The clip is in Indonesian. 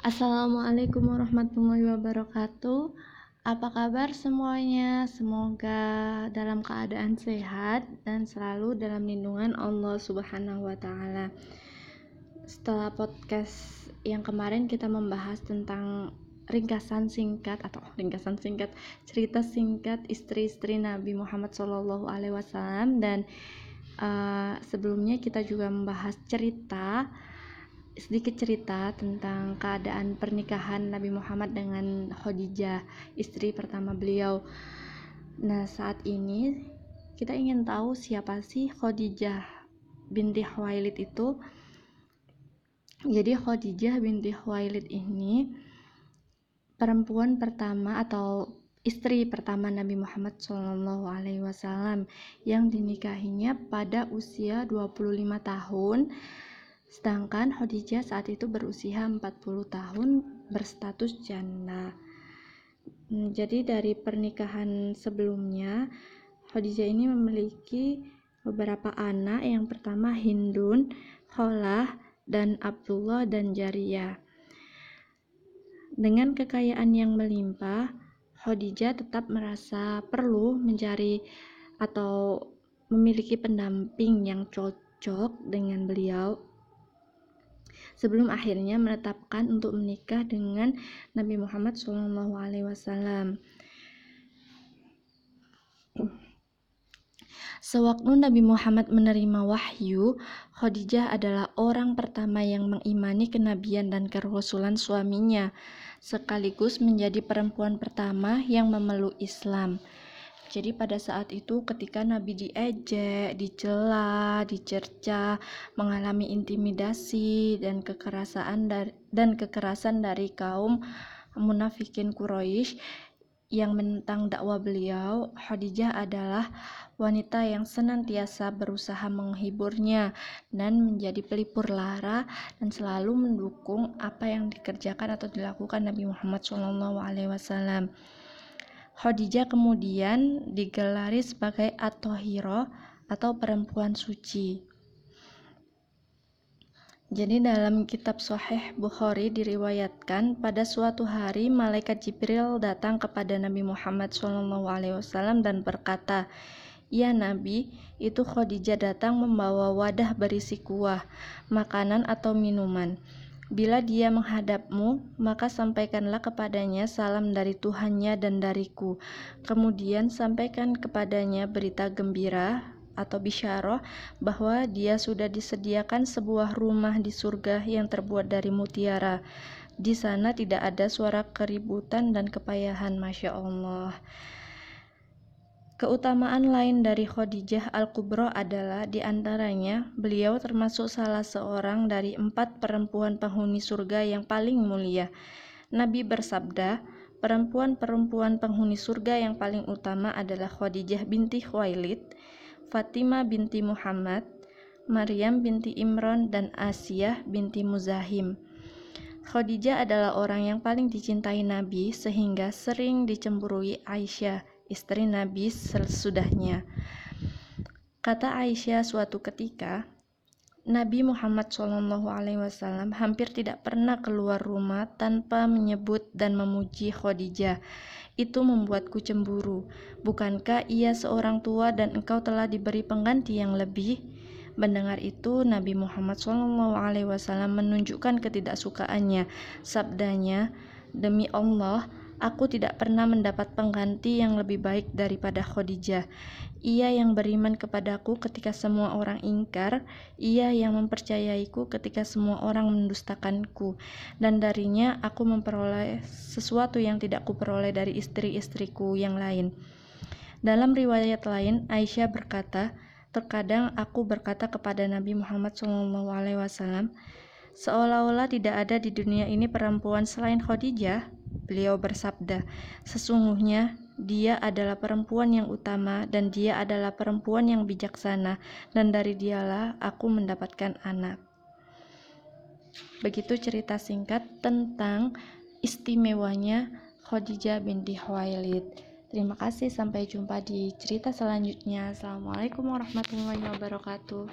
Assalamualaikum warahmatullahi wabarakatuh. Apa kabar semuanya? Semoga dalam keadaan sehat dan selalu dalam lindungan Allah Subhanahu wa taala. Setelah podcast yang kemarin kita membahas tentang ringkasan singkat atau ringkasan singkat cerita singkat istri-istri Nabi Muhammad SAW dan uh, sebelumnya kita juga membahas cerita sedikit cerita tentang keadaan pernikahan Nabi Muhammad dengan Khadijah istri pertama beliau. Nah saat ini kita ingin tahu siapa sih Khadijah binti Khuwailid itu. Jadi Khadijah binti Khuwailid ini perempuan pertama atau istri pertama Nabi Muhammad Shallallahu Alaihi Wasallam yang dinikahinya pada usia 25 tahun sedangkan Khadijah saat itu berusia 40 tahun berstatus janda hmm, jadi dari pernikahan sebelumnya Khadijah ini memiliki beberapa anak. Yang pertama Hindun, Kholah, dan Abdullah dan Jariyah. Dengan kekayaan yang melimpah, Khadijah tetap merasa perlu mencari atau memiliki pendamping yang cocok dengan beliau sebelum akhirnya menetapkan untuk menikah dengan Nabi Muhammad SAW. Sewaktu Nabi Muhammad menerima wahyu, Khadijah adalah orang pertama yang mengimani kenabian dan kerasulan suaminya sekaligus menjadi perempuan pertama yang memeluk Islam. Jadi pada saat itu ketika Nabi diejek, dicela, dicerca, mengalami intimidasi dan kekerasan dari, dan kekerasan dari kaum munafikin Quraisy yang menentang dakwah beliau, Khadijah adalah wanita yang senantiasa berusaha menghiburnya dan menjadi pelipur lara dan selalu mendukung apa yang dikerjakan atau dilakukan Nabi Muhammad SAW. Khadijah kemudian digelari sebagai Atohiro atau perempuan suci. Jadi dalam kitab Sahih Bukhari diriwayatkan pada suatu hari malaikat Jibril datang kepada Nabi Muhammad SAW dan berkata, Ya Nabi, itu Khadijah datang membawa wadah berisi kuah, makanan atau minuman. Bila dia menghadapmu, maka sampaikanlah kepadanya salam dari Tuhannya dan dariku. Kemudian sampaikan kepadanya berita gembira atau bisyarah bahwa dia sudah disediakan sebuah rumah di surga yang terbuat dari mutiara. Di sana tidak ada suara keributan dan kepayahan, masya Allah. Keutamaan lain dari Khadijah Al-Kubro adalah di antaranya beliau termasuk salah seorang dari empat perempuan penghuni surga yang paling mulia. Nabi bersabda, perempuan-perempuan penghuni surga yang paling utama adalah Khadijah binti Khuwailid, Fatimah binti Muhammad, Maryam binti Imran, dan Asiyah binti Muzahim. Khadijah adalah orang yang paling dicintai Nabi sehingga sering dicemburui Aisyah istri Nabi sesudahnya. Kata Aisyah suatu ketika, Nabi Muhammad SAW hampir tidak pernah keluar rumah tanpa menyebut dan memuji Khadijah. Itu membuatku cemburu. Bukankah ia seorang tua dan engkau telah diberi pengganti yang lebih? Mendengar itu, Nabi Muhammad SAW menunjukkan ketidaksukaannya. Sabdanya, Demi Allah, Aku tidak pernah mendapat pengganti yang lebih baik daripada Khadijah. Ia yang beriman kepadaku ketika semua orang ingkar, ia yang mempercayaiku ketika semua orang mendustakanku, dan darinya aku memperoleh sesuatu yang tidak kuperoleh dari istri-istriku yang lain. Dalam riwayat lain, Aisyah berkata, terkadang aku berkata kepada Nabi Muhammad SAW, seolah-olah tidak ada di dunia ini perempuan selain Khadijah Beliau bersabda, "Sesungguhnya dia adalah perempuan yang utama dan dia adalah perempuan yang bijaksana dan dari dialah aku mendapatkan anak." Begitu cerita singkat tentang istimewanya Khadijah binti Khuwailid. Terima kasih, sampai jumpa di cerita selanjutnya. Assalamualaikum warahmatullahi wabarakatuh.